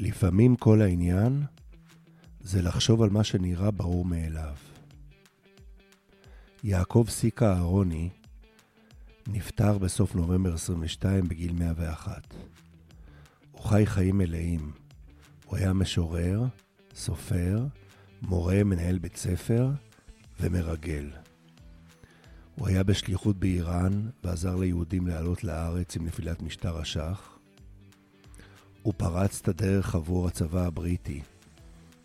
לפעמים כל העניין זה לחשוב על מה שנראה ברור מאליו. יעקב סיקה אהרוני נפטר בסוף נובמבר 22 בגיל 101. הוא חי חיים מלאים. הוא היה משורר, סופר, מורה, מנהל בית ספר ומרגל. הוא היה בשליחות באיראן ועזר ליהודים לעלות לארץ עם נפילת משטר השח. הוא פרץ את הדרך עבור הצבא הבריטי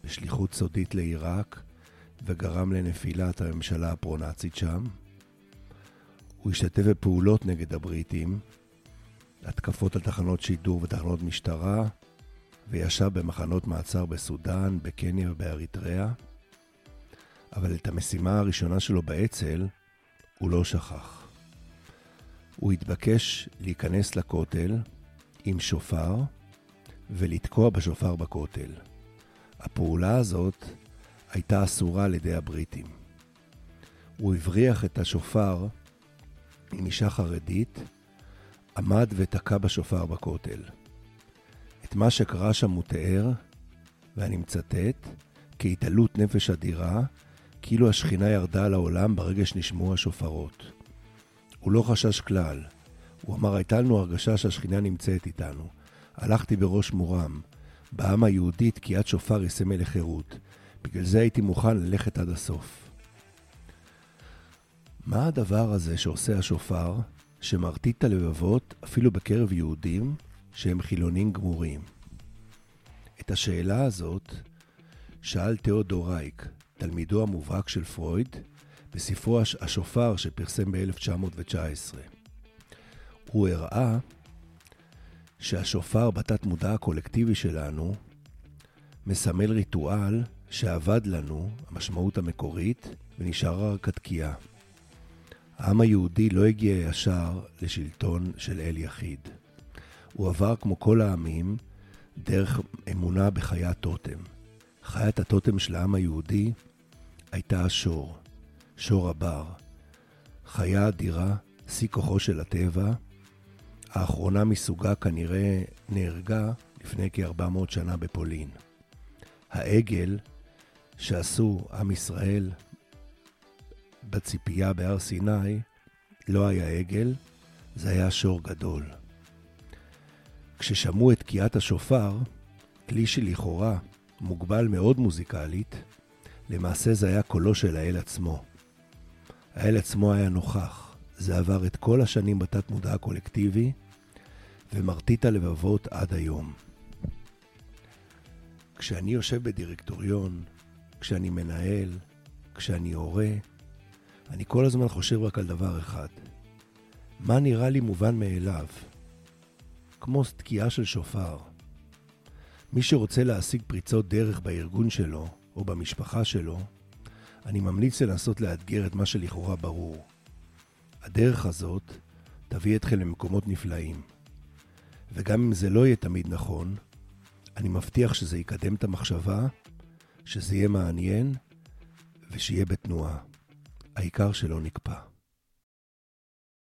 בשליחות סודית לעיראק וגרם לנפילת הממשלה הפרו-נאצית שם. הוא השתתף בפעולות נגד הבריטים, התקפות על תחנות שידור ותחנות משטרה, וישב במחנות מעצר בסודאן, בקניה ובאריתריאה. אבל את המשימה הראשונה שלו באצ"ל הוא לא שכח. הוא התבקש להיכנס לכותל עם שופר ולתקוע בשופר בכותל. הפעולה הזאת הייתה אסורה על ידי הבריטים. הוא הבריח את השופר עם אישה חרדית, עמד ותקע בשופר בכותל. את מה שקרה שם הוא תיאר, ואני מצטט, כהתעלות נפש אדירה, כאילו השכינה ירדה על העולם ברגע שנשמעו השופרות. הוא לא חשש כלל. הוא אמר, הייתה לנו הרגשה שהשכינה נמצאת איתנו. הלכתי בראש מורם. בעם היהודי תקיעת שופר היא סמל לחירות. בגלל זה הייתי מוכן ללכת עד הסוף. מה הדבר הזה שעושה השופר, שמרטיט את הלבבות אפילו בקרב יהודים שהם חילונים גמורים? את השאלה הזאת שאל תיאודור רייק, תלמידו המובהק של פרויד, בספרו השופר שפרסם ב-1919. הוא הראה שהשופר בתת מודע הקולקטיבי שלנו מסמל ריטואל שאבד לנו, המשמעות המקורית, ונשאר רק התקיעה. העם היהודי לא הגיע ישר לשלטון של אל יחיד. הוא עבר כמו כל העמים דרך אמונה בחיית טוטם. חיית הטוטם של העם היהודי הייתה השור, שור הבר. חיה אדירה, שיא כוחו של הטבע, האחרונה מסוגה כנראה נהרגה לפני כ-400 שנה בפולין. העגל שעשו עם ישראל בציפייה בהר סיני לא היה עגל, זה היה שור גדול. כששמעו את תקיעת השופר, כלי שלכאורה מוגבל מאוד מוזיקלית, למעשה זה היה קולו של האל עצמו. האל עצמו היה נוכח. זה עבר את כל השנים בתת מודע הקולקטיבי, ומרטיט הלבבות עד היום. כשאני יושב בדירקטוריון, כשאני מנהל, כשאני הורה, אני כל הזמן חושב רק על דבר אחד. מה נראה לי מובן מאליו? כמו תקיעה של שופר. מי שרוצה להשיג פריצות דרך בארגון שלו או במשפחה שלו, אני ממליץ לנסות לאתגר את מה שלכאורה ברור. הדרך הזאת תביא אתכם למקומות נפלאים. וגם אם זה לא יהיה תמיד נכון, אני מבטיח שזה יקדם את המחשבה, שזה יהיה מעניין ושיהיה בתנועה. העיקר שלא נקפא.